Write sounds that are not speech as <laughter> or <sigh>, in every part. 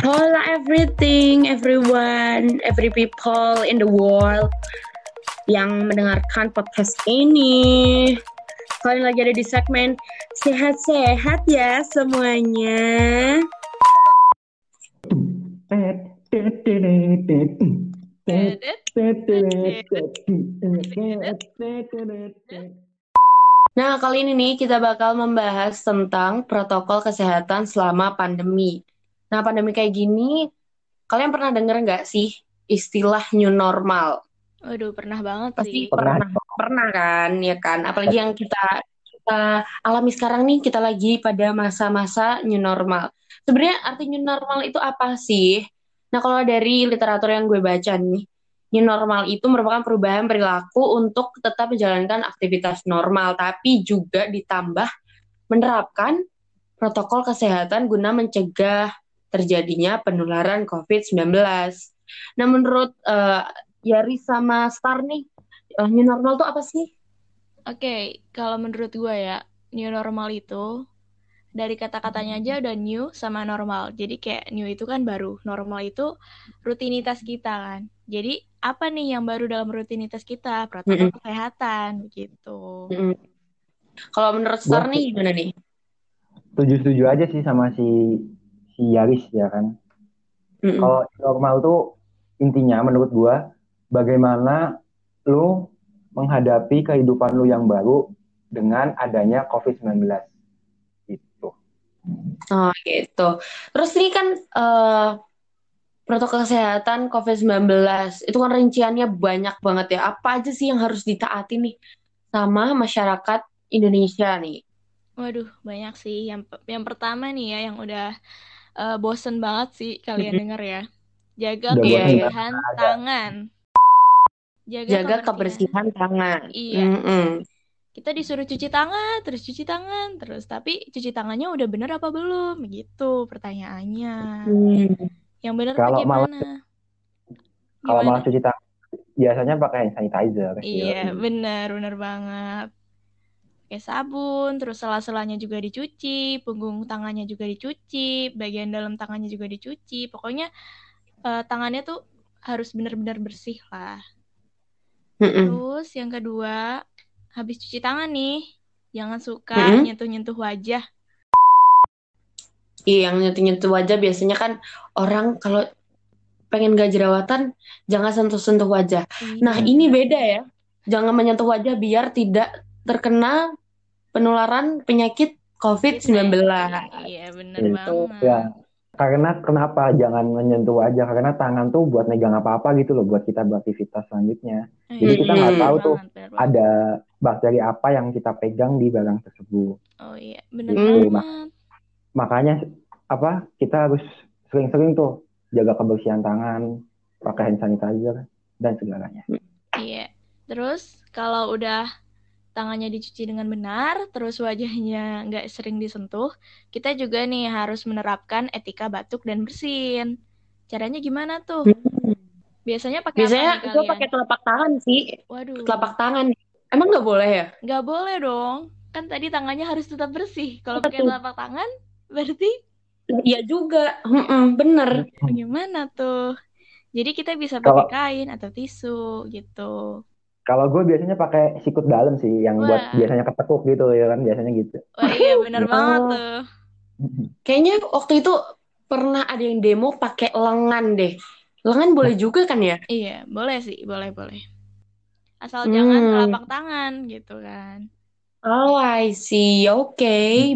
Hola everything, everyone, every people in the world yang mendengarkan podcast ini. Kalian lagi ada di segmen sehat-sehat ya semuanya. Nah, kali ini nih kita bakal membahas tentang protokol kesehatan selama pandemi. Nah, pandemi kayak gini, kalian pernah denger nggak sih istilah new normal? Waduh, pernah banget Pasti sih. pernah, pernah kan, ya kan? Apalagi yang kita kita alami sekarang nih, kita lagi pada masa-masa new normal. Sebenarnya arti new normal itu apa sih? Nah, kalau dari literatur yang gue baca nih, new normal itu merupakan perubahan perilaku untuk tetap menjalankan aktivitas normal, tapi juga ditambah menerapkan protokol kesehatan guna mencegah terjadinya penularan COVID-19. Nah, menurut uh, Yari sama Star nih, uh, new normal itu apa sih? Oke, kalau menurut gue ya, new normal itu dari kata-katanya aja udah new sama normal. Jadi kayak new itu kan baru, normal itu rutinitas kita kan. Jadi apa nih yang baru dalam rutinitas kita? Protokol Mm-mm. kesehatan gitu. Mm-mm. Kalau menurut Star nih gimana nih? setuju-setuju aja sih sama si Yaris ya kan. Mm-mm. Kalau normal tuh intinya menurut gua bagaimana lu menghadapi kehidupan lu yang baru dengan adanya COVID-19 gitu. Oh gitu. Terus ini kan eh, protokol kesehatan COVID-19 itu kan rinciannya banyak banget ya. Apa aja sih yang harus ditaati nih sama masyarakat Indonesia nih? Waduh, banyak sih. Yang yang pertama nih ya, yang udah eh, bosen banget sih kalian <laughs> denger ya. Jaga Udah bosen kebersihan tangan. Jaga, Jaga kebersihan tangan. Iya. Mm-mm. kita disuruh cuci tangan, terus cuci tangan, terus tapi cuci tangannya udah bener apa belum? Gitu pertanyaannya. Hmm. Yang bener Kalau malah- gimana? Kalau malah cuci tangan biasanya pakai hand sanitizer. Iya, bener, bener banget. Pakai sabun, terus sela-selanya juga dicuci, punggung tangannya juga dicuci, bagian dalam tangannya juga dicuci. Pokoknya eh, tangannya tuh harus bener-bener bersih lah. Terus yang kedua, habis cuci tangan nih, jangan suka nyentuh-nyentuh wajah. Iya, yang nyentuh-nyentuh wajah biasanya kan orang kalau pengen gak jerawatan, jangan sentuh-sentuh wajah. Nah, Iya. ini beda ya. Jangan menyentuh wajah biar tidak terkena penularan penyakit COVID-19. Iya, bener Itu banget. ya. Karena kenapa jangan menyentuh wajah? Karena tangan tuh buat megang apa-apa gitu loh buat kita beraktivitas selanjutnya. Jadi kita nggak Hmm. tahu tuh banget, ada bakteri apa yang kita pegang di barang tersebut. Oh iya, bener Hmm. banget. Makanya apa kita harus sering-sering tuh jaga kebersihan tangan, pakai hand sanitizer dan segalanya. Iya. Terus kalau udah tangannya dicuci dengan benar, terus wajahnya nggak sering disentuh, kita juga nih harus menerapkan etika batuk dan bersin. Caranya gimana tuh? Hmm. Biasanya pakai apa Biasanya gue pakai telapak tangan sih. Waduh, Telapak tangan. Emang nggak boleh ya? nggak boleh dong. Kan tadi tangannya harus tetap bersih. Kalau pakai telapak tangan, berarti Iya juga. Mm-mm, bener. gimana tuh? Jadi kita bisa pakai kain atau tisu gitu. Kalau gue biasanya pakai sikut dalam sih, yang buat Wah. biasanya ketekuk gitu ya kan, biasanya gitu. Wah iya <laughs> bener Oh. banget tuh. Kayaknya waktu itu pernah ada yang demo pakai lengan deh. Lengan boleh juga kan ya? Iya, boleh sih, boleh boleh. Asal Hmm. jangan telapak tangan gitu kan. Oh, I see. Oke.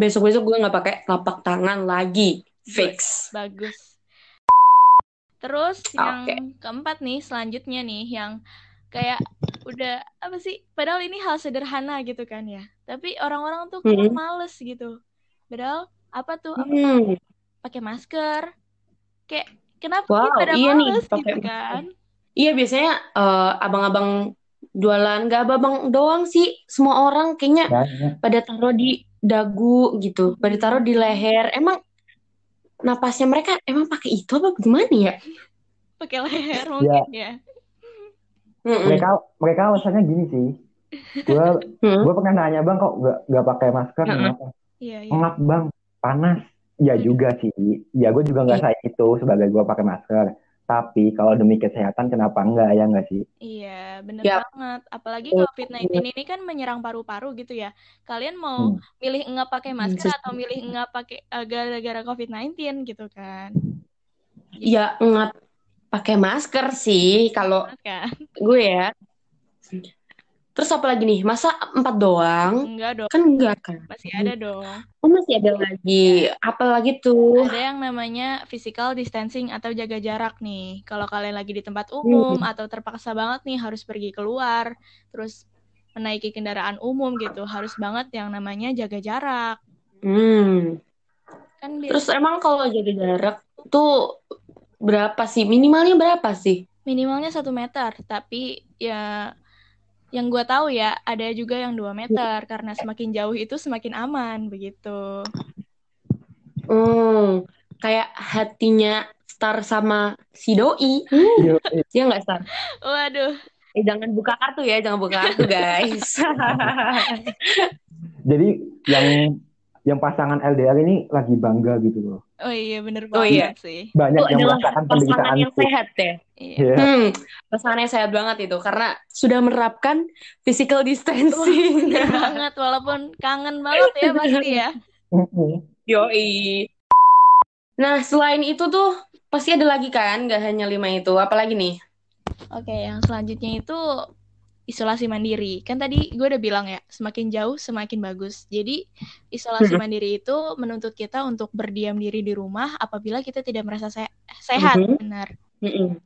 Besok-besok gue nggak pakai telapak tangan lagi. Fix. Bagus. Terus yang Oke. keempat nih, selanjutnya nih yang kayak udah apa sih? Padahal ini hal sederhana gitu kan ya. Tapi orang-orang tuh kayak Hmm. males gitu. Padahal apa tuh? Apa Hmm. pakai masker? Kayak kenapa Wow, sih pada iya nih, males pakai gitu kan? Iya, biasanya eh, abang-abang jualan, nggak abang doang sih. Semua orang kayaknya Banyak. pada taruh di dagu gitu, pada taruh di leher. Emang napasnya mereka emang pakai itu apa gimana ya? Pakai leher mungkin ya. Mm-mm. Mereka mereka alasannya gini sih. Gue <laughs> Hmm. gue pernah nanya bang kok nggak nggak pakai masker Heeh. kenapa? Iya, iya. Pengap bang, panas. Ya juga sih. Ya gue juga nggak Iya. sayang itu sebagai gue pakai masker. Tapi kalau demi kesehatan kenapa enggak ya nggak sih? Iya, bener Yap. banget. Apalagi Betul. COVID-19 ini kan menyerang paru-paru gitu ya. Kalian mau Hmm. milih enggak pakai masker atau milih enggak pakai eh, gara-gara COVID-19 gitu kan? Ya nggak pakai masker sih kalau Kan? gue ya. Terus apa lagi nih? Masa empat doang? Enggak dong, Kan enggak kan? masih ada dong. Oh masih ada lagi. Apa lagi tuh? Ada yang namanya physical distancing atau jaga jarak nih. Kalau kalian lagi di tempat umum atau terpaksa banget nih harus pergi keluar, terus menaiki kendaraan umum gitu, harus banget yang namanya jaga jarak. Hmm. Kan biar Terus emang kalau jaga jarak tuh berapa sih? Minimalnya berapa sih? minimalnya satu meter, tapi ya yang gua tahu ya ada juga yang dua meter karena semakin jauh itu semakin aman begitu. Hmm. Kayak hatinya Star sama si Doi. Yo, <laughs> Ya nggak Star? Waduh, Eh, jangan buka kartu ya, jangan buka kartu guys. <laughs> Jadi yang yang pasangan LDR ini lagi bangga gitu loh. Oh iya bener Oh banget iya. sih. Banyak Itu yang merasakan penderitaan yang sehat ya. Iya. Iya. Hmm, pasangan yang sehat banget itu karena sudah menerapkan physical distancing. Bener banget, walaupun kangen banget ya pasti ya. Yoi. Nah, selain itu tuh pasti ada lagi kan, nggak hanya lima itu. Apalagi nih? Oke, yang selanjutnya itu isolasi mandiri. Kan tadi gue udah bilang ya, semakin jauh semakin bagus. Jadi, isolasi mandiri itu menuntut kita untuk berdiam diri di rumah apabila kita tidak merasa se- sehat, Mhm. benar. Mm-mm.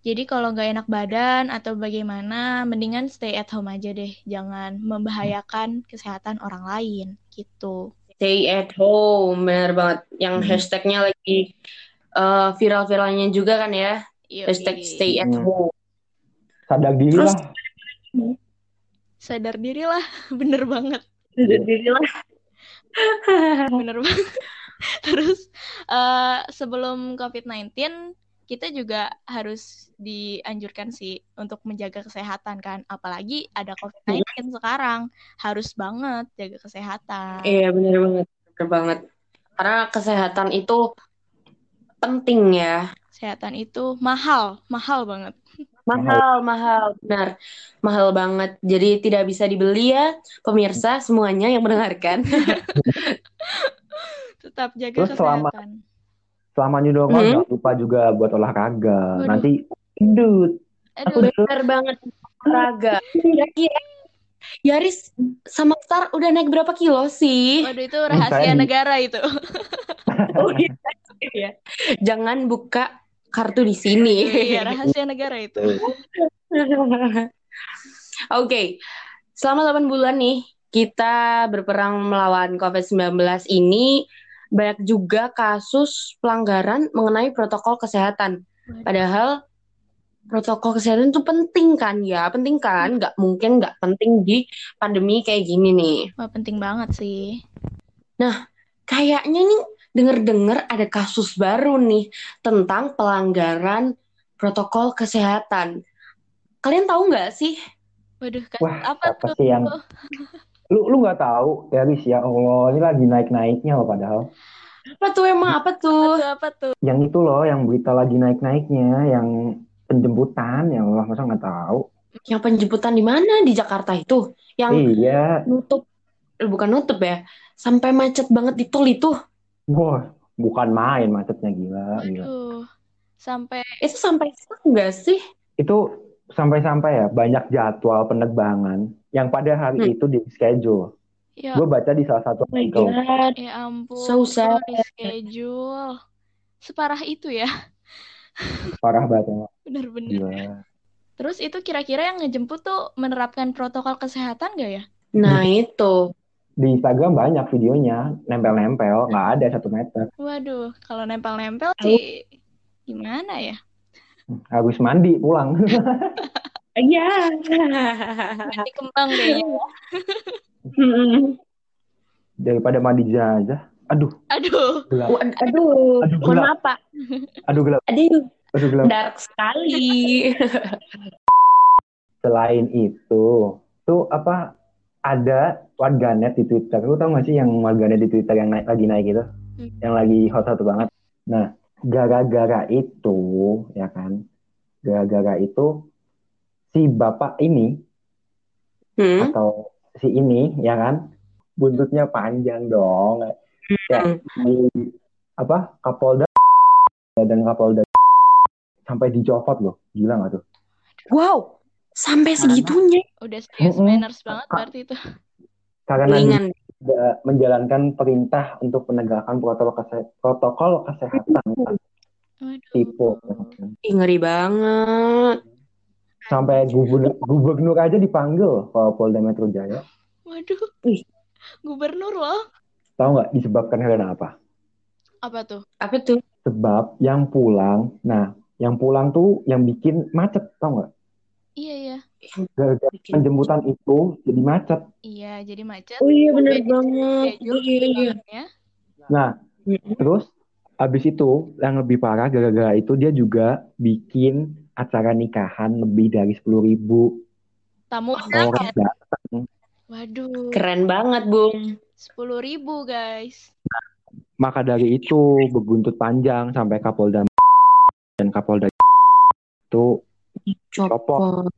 Jadi kalau nggak enak badan atau bagaimana, mendingan stay at home aja deh. Jangan membahayakan kesehatan orang lain, gitu. Stay at home, benar banget. Yang Hmm. hashtagnya lagi eh, viral-viralnya juga kan ya, Yoi. hashtag stay at Hmm. home. Sadar diri Terus- lah. <laughs> Sadar diri lah, <laughs> bener banget. Jadilah. <laughs> Bener banget. Terus eh, sebelum COVID-19 kita juga harus dianjurkan sih untuk menjaga kesehatan kan. Apalagi ada COVID-19 sekarang. Harus banget jaga kesehatan. Iya, benar banget. Benar banget. Karena kesehatan itu penting ya. Kesehatan itu mahal, mahal banget. Mahal, mahal, benar. Mahal banget. Jadi tidak bisa dibeli ya, pemirsa semuanya yang mendengarkan. <laughs> Tetap jaga Terus selama- kesehatan. Selama new normal Hmm. jangan lupa juga buat olahraga. Waduh. Nanti gendut. Aduh, Benar banget olahraga. Kira-kira <laughs> Yaris sama Star udah naik berapa kilo sih? waduh itu rahasia negara itu. <laughs> Oh. Iya. Jangan buka kartu di sini. Iya, rahasia negara itu. <laughs> Oke, selama 8 bulan nih kita berperang melawan COVID-19 ini banyak juga kasus pelanggaran mengenai protokol kesehatan. Padahal protokol kesehatan itu penting kan ya, penting kan? Nggak mungkin nggak penting di pandemi kayak gini nih. Wah, penting banget sih. Kayaknya nih denger-dengar ada kasus baru nih tentang pelanggaran protokol kesehatan. Kalian tahu nggak sih? Waduh, kasus Wah, apa apa tuh? sih yang lu lu nggak tahu Yaris ya Allah ini lagi naik naiknya loh padahal Apa tuh emang apa tuh? Apa tuh, apa tuh? yang itu loh yang berita lagi naik naiknya yang penjemputan ya Allah masa nggak tahu Yang penjemputan di mana? Di Jakarta itu. Yang iya nutup, bukan nutup ya, sampai macet banget di tol itu. Wah bukan main macetnya gila gila Aduh, sampai Itu sampai sekarang nggak sih? itu sampai-sampai ya banyak jadwal penerbangan yang pada hari Hmm. itu di schedule ya, gue baca di salah satu Oh artikel God. ya ampun, So sad. di schedule. Separah itu ya, <laughs> parah banget ya. bener-bener. gila Terus itu kira-kira yang ngejemput tuh menerapkan protokol kesehatan gak ya? Nah itu. Di Instagram banyak videonya nempel-nempel nggak ada satu meter Waduh, kalau nempel-nempel sih gimana ya? habis mandi pulang <laughs> Iya. Nanti kembang kayaknya. Hmm. <laughs> daripada mandi jenazah aduh Aduh, gelap Aduh, Aduh, gelap. maaf Pak. aduh gelap Aduh, aduh gelap dark sekali. <laughs> selain itu tuh apa ada warganet di Twitter. Lu tau gak sih yang warganet di Twitter yang naik, lagi naik itu? Hmm. Yang lagi hot satu banget. Nah, gara-gara itu, ya kan? Gara-gara itu, si bapak ini, Hmm? atau si ini, ya kan? Buntutnya panjang dong. Kayak di, apa, Kapolda dan Kapolda sampai dicopot loh. Gila gak tuh? Wow, sampai segitunya. Udah serious Mm-mm. manners banget berarti itu. Karena Ringan. tidak menjalankan perintah untuk penegakan protokol, kese- protokol kesehatan Waduh. tipe Ih, ngeri banget. sampai gubernur, gubernur aja dipanggil ke Polda Metro Jaya Waduh. Ih. Gubernur loh. tahu nggak disebabkan karena apa Apa tuh? Apa tuh? sebab yang pulang nah yang pulang tuh yang bikin macet tahu nggak Iya, iya. gara-gara penjemputan itu jadi macet Iya, jadi macet. Oh iya bener Sampai banget. Iya iya. pulangnya. nah Mm-mm. terus habis itu yang lebih parah gara-gara itu dia juga bikin acara nikahan lebih dari sepuluh ribu Tamu orang datang Waduh. Keren banget, Bung. Sepuluh ribu guys. Maka dari itu berbuntut panjang sampai Kapolda dan Kapolda itu Copot.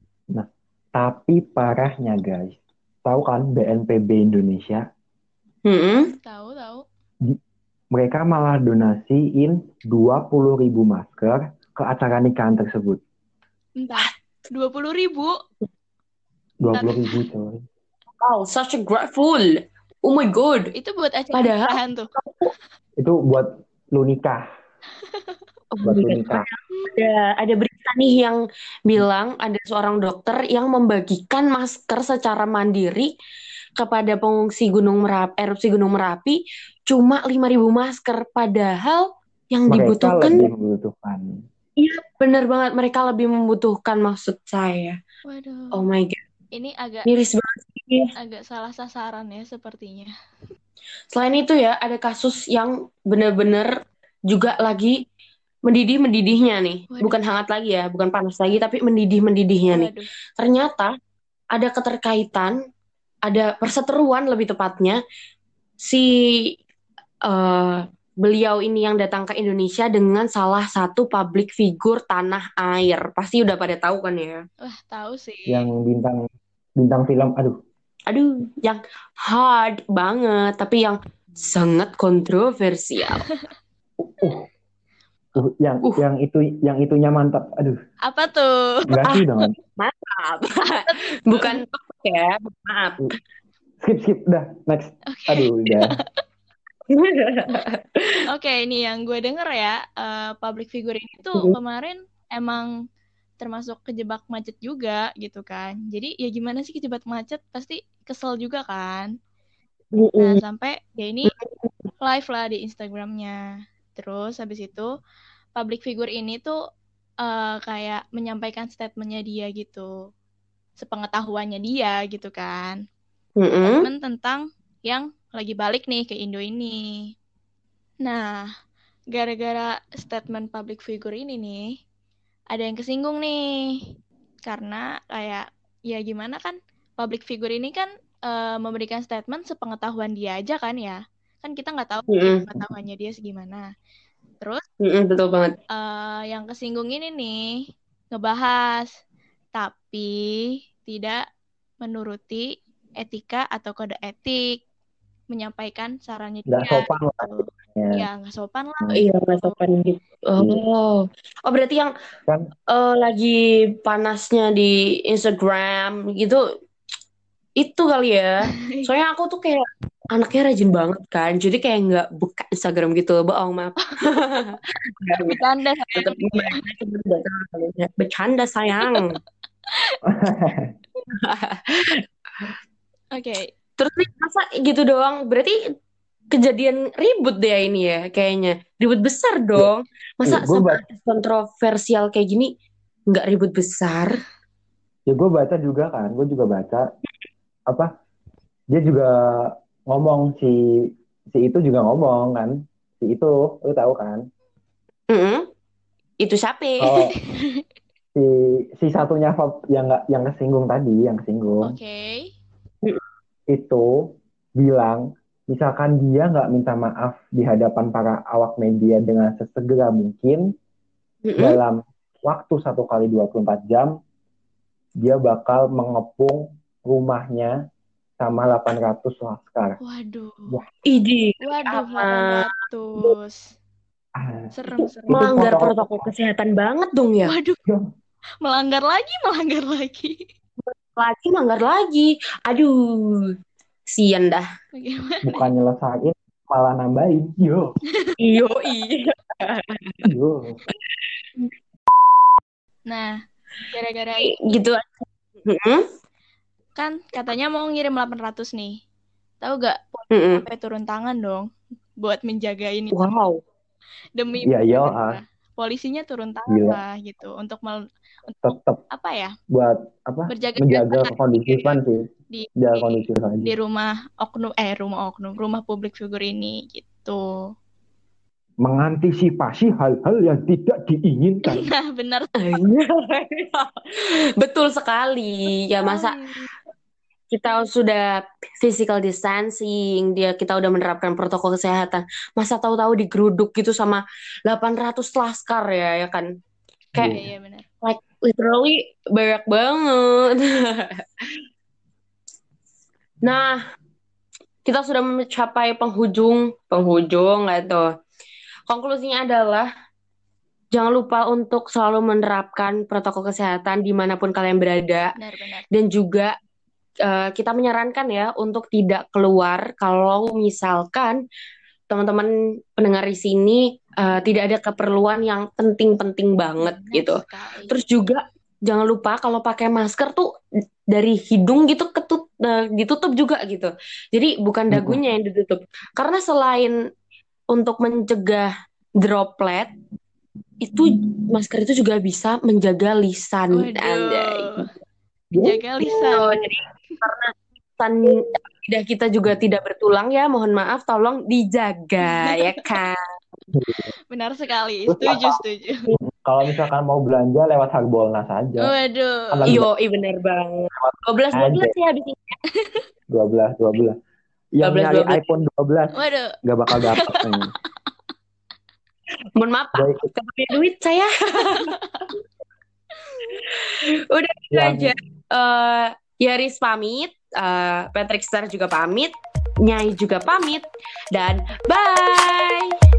tapi parahnya guys. Tahu kan BNPB Indonesia Mm-mm. Tahu, tahu. mereka malah donasiin 20.000 masker ke acara nikahan tersebut. Bentar. Dua puluh ribu. 20.000 coy. Wow, such a grateful. Oh my god. Itu buat acara Padahal- nikahan tuh. Itu buat lu nikah, Oh <laughs> buat lu nikah. Ada ada berita nih yang bilang ada seorang dokter yang membagikan masker secara mandiri kepada pengungsi Gunung Merapi, erupsi Gunung Merapi cuma 5.000 masker padahal yang Mereka dibutuhkan lebih membutuhkan. bener banget mereka lebih membutuhkan maksud saya. Waduh. Oh my god, Ini agak miris banget sih. agak salah sasaran ya sepertinya. Selain itu ya, ada kasus yang bener-bener juga lagi mendidih-mendidihnya nih. Waduh. Bukan hangat lagi ya, bukan panas lagi, tapi mendidih-mendidihnya nih. Waduh. Ternyata ada keterkaitan, ada perseteruan lebih tepatnya, si eh, beliau ini yang datang ke Indonesia dengan salah satu public figure tanah air. Pasti udah pada tahu kan ya. Wah, tahu sih. Yang bintang bintang film, aduh, Aduh, yang hard banget, tapi yang sangat kontroversial. uh, <laughs> uh, yang Uh. yang itu yang itunya mantap, aduh, Apa tuh? enggak sih dong. <laughs> Maaf. <laughs> Bukan ya, maaf. Skip skip, udah next. Oke. Aduh, udah. <laughs> Oke, ini yang gue denger ya, eh, public figure ini tuh Mhm. kemarin emang termasuk kejebak macet juga gitu kan. Jadi ya gimana sih kejebak macet? Pasti kesel juga kan. Nah, Mm-mm. sampai ya ini live lah di Instagramnya. Terus habis itu public figure ini tuh eh, kayak menyampaikan statementnya dia gitu. Sepengetahuannya dia gitu kan. Mm-mm. Statement tentang yang lagi balik nih ke Indo ini. Nah, gara-gara statement public figure ini nih, ada yang kesinggung nih. Karena kayak, ya gimana kan, public figure ini kan eh, memberikan statement sepengetahuan dia aja kan ya. Kan kita nggak tahu Mm-mm. pengetahuannya dia segimana. Terus Mm-mm, betul banget. eh, yang kesinggung ini nih, ngebahas, tapi tidak menuruti etika atau kode etik menyampaikan sarannya Nggak dia sopan lah. gitu. Ya. Ya, nggak sopan lah. Iya, nggak sopan gitu. Oh, oh berarti yang Kan eh, lagi panasnya di Instagram gitu, itu kali ya. <laughs> Soalnya aku tuh kayak anaknya rajin banget kan, jadi kayak nggak buka Instagram gitu. Bohong, maaf. Bercanda. <laughs> Tetap. Bercanda sayang. <laughs> Oke, Terus nih, masa gitu doang? Berarti kejadian ribut deh ini ya, kayaknya. Ribut besar dong. Masa sama ba- artis kontroversial kayak gini nggak ribut besar? ya gue baca juga kan, gue juga baca apa? Dia juga ngomong si si itu juga ngomong kan, si itu lu tahu kan? Mm-mm. Itu siapa? Kalau <laughs> si si satunya yang nggak yang kesinggung tadi, yang kesinggung. oke. itu bilang misalkan dia nggak minta maaf di hadapan para awak media dengan sesegera mungkin Mm-mm. dalam waktu satu kali 24 jam dia bakal mengepung rumahnya sama 800 laskar. Waduh. Wah. Idi, Waduh, Apa? 800. Ah, Serem, itu- serem. melanggar protokol- protokol kesehatan banget dong ya. Waduh. Melanggar lagi, melanggar lagi. Lagi melanggar lagi. Aduh, sian dah. Bagaimana? bukan nyelesain malah nambahin. Yo, Iyo, iya. yo. Nah, gara-gara Gitu. Mm-mm, kan katanya mau ngirim 800 nih. Tahu gak mm-mm. sampai turun tangan dong buat menjaga ini Wow. demi Iya, iya, negara. Polisinya turun tangan Gila. lah gitu untuk mel- Tetap apa ya? buat apa? Berjaga Menjaga kondusifan sih. di Jaga di, aja. rumah oknum eh rumah oknum, rumah publik figur ini gitu. Mengantisipasi hal-hal yang tidak diinginkan. <laughs> Nah, benar Betul sekali. Ya masa. Kita sudah physical distancing, dia kita udah menerapkan protokol kesehatan. Masa tahu-tahu digeruduk gitu sama 800 laskar ya, ya kan? Iya, Kayak iya benar. like literally banyak banget. <laughs> Nah, kita sudah mencapai penghujung, penghujung gitu. Konklusinya adalah jangan lupa untuk selalu menerapkan protokol kesehatan di mana pun kalian berada Benar-benar. dan juga eh, kita menyarankan ya untuk tidak keluar kalau misalkan teman-teman pendengar di sini eh, tidak ada keperluan yang penting-penting banget Benar gitu. sekali. Terus juga jangan lupa kalau pakai masker tuh dari hidung gitu ketut eh, ditutup juga gitu. Jadi bukan dagunya yang ditutup. Karena selain untuk mencegah droplet itu masker itu juga bisa menjaga lisan. Anjay. Waduh, jaga lisan. Oh, jadi karena lisan lidah kita juga tidak bertulang ya, mohon maaf tolong dijaga ya kan. <laughs> Benar sekali. Setuju, setuju. Kalau misalkan mau belanja lewat Harbolnas aja. Waduh. Iyo, iya bener banget. 12 12 ya habis ini. <laughs> 12, 12. Yang 12, nyari 12. iPhone 12 Waduh. nggak bakal dapat. <laughs> nih. Mohon maaf, Pak. Gak punya duit saya. Udah gitu yang aja. Eh, Yaris pamit, eh, Patrick Star juga pamit, Nyai juga pamit, dan bye.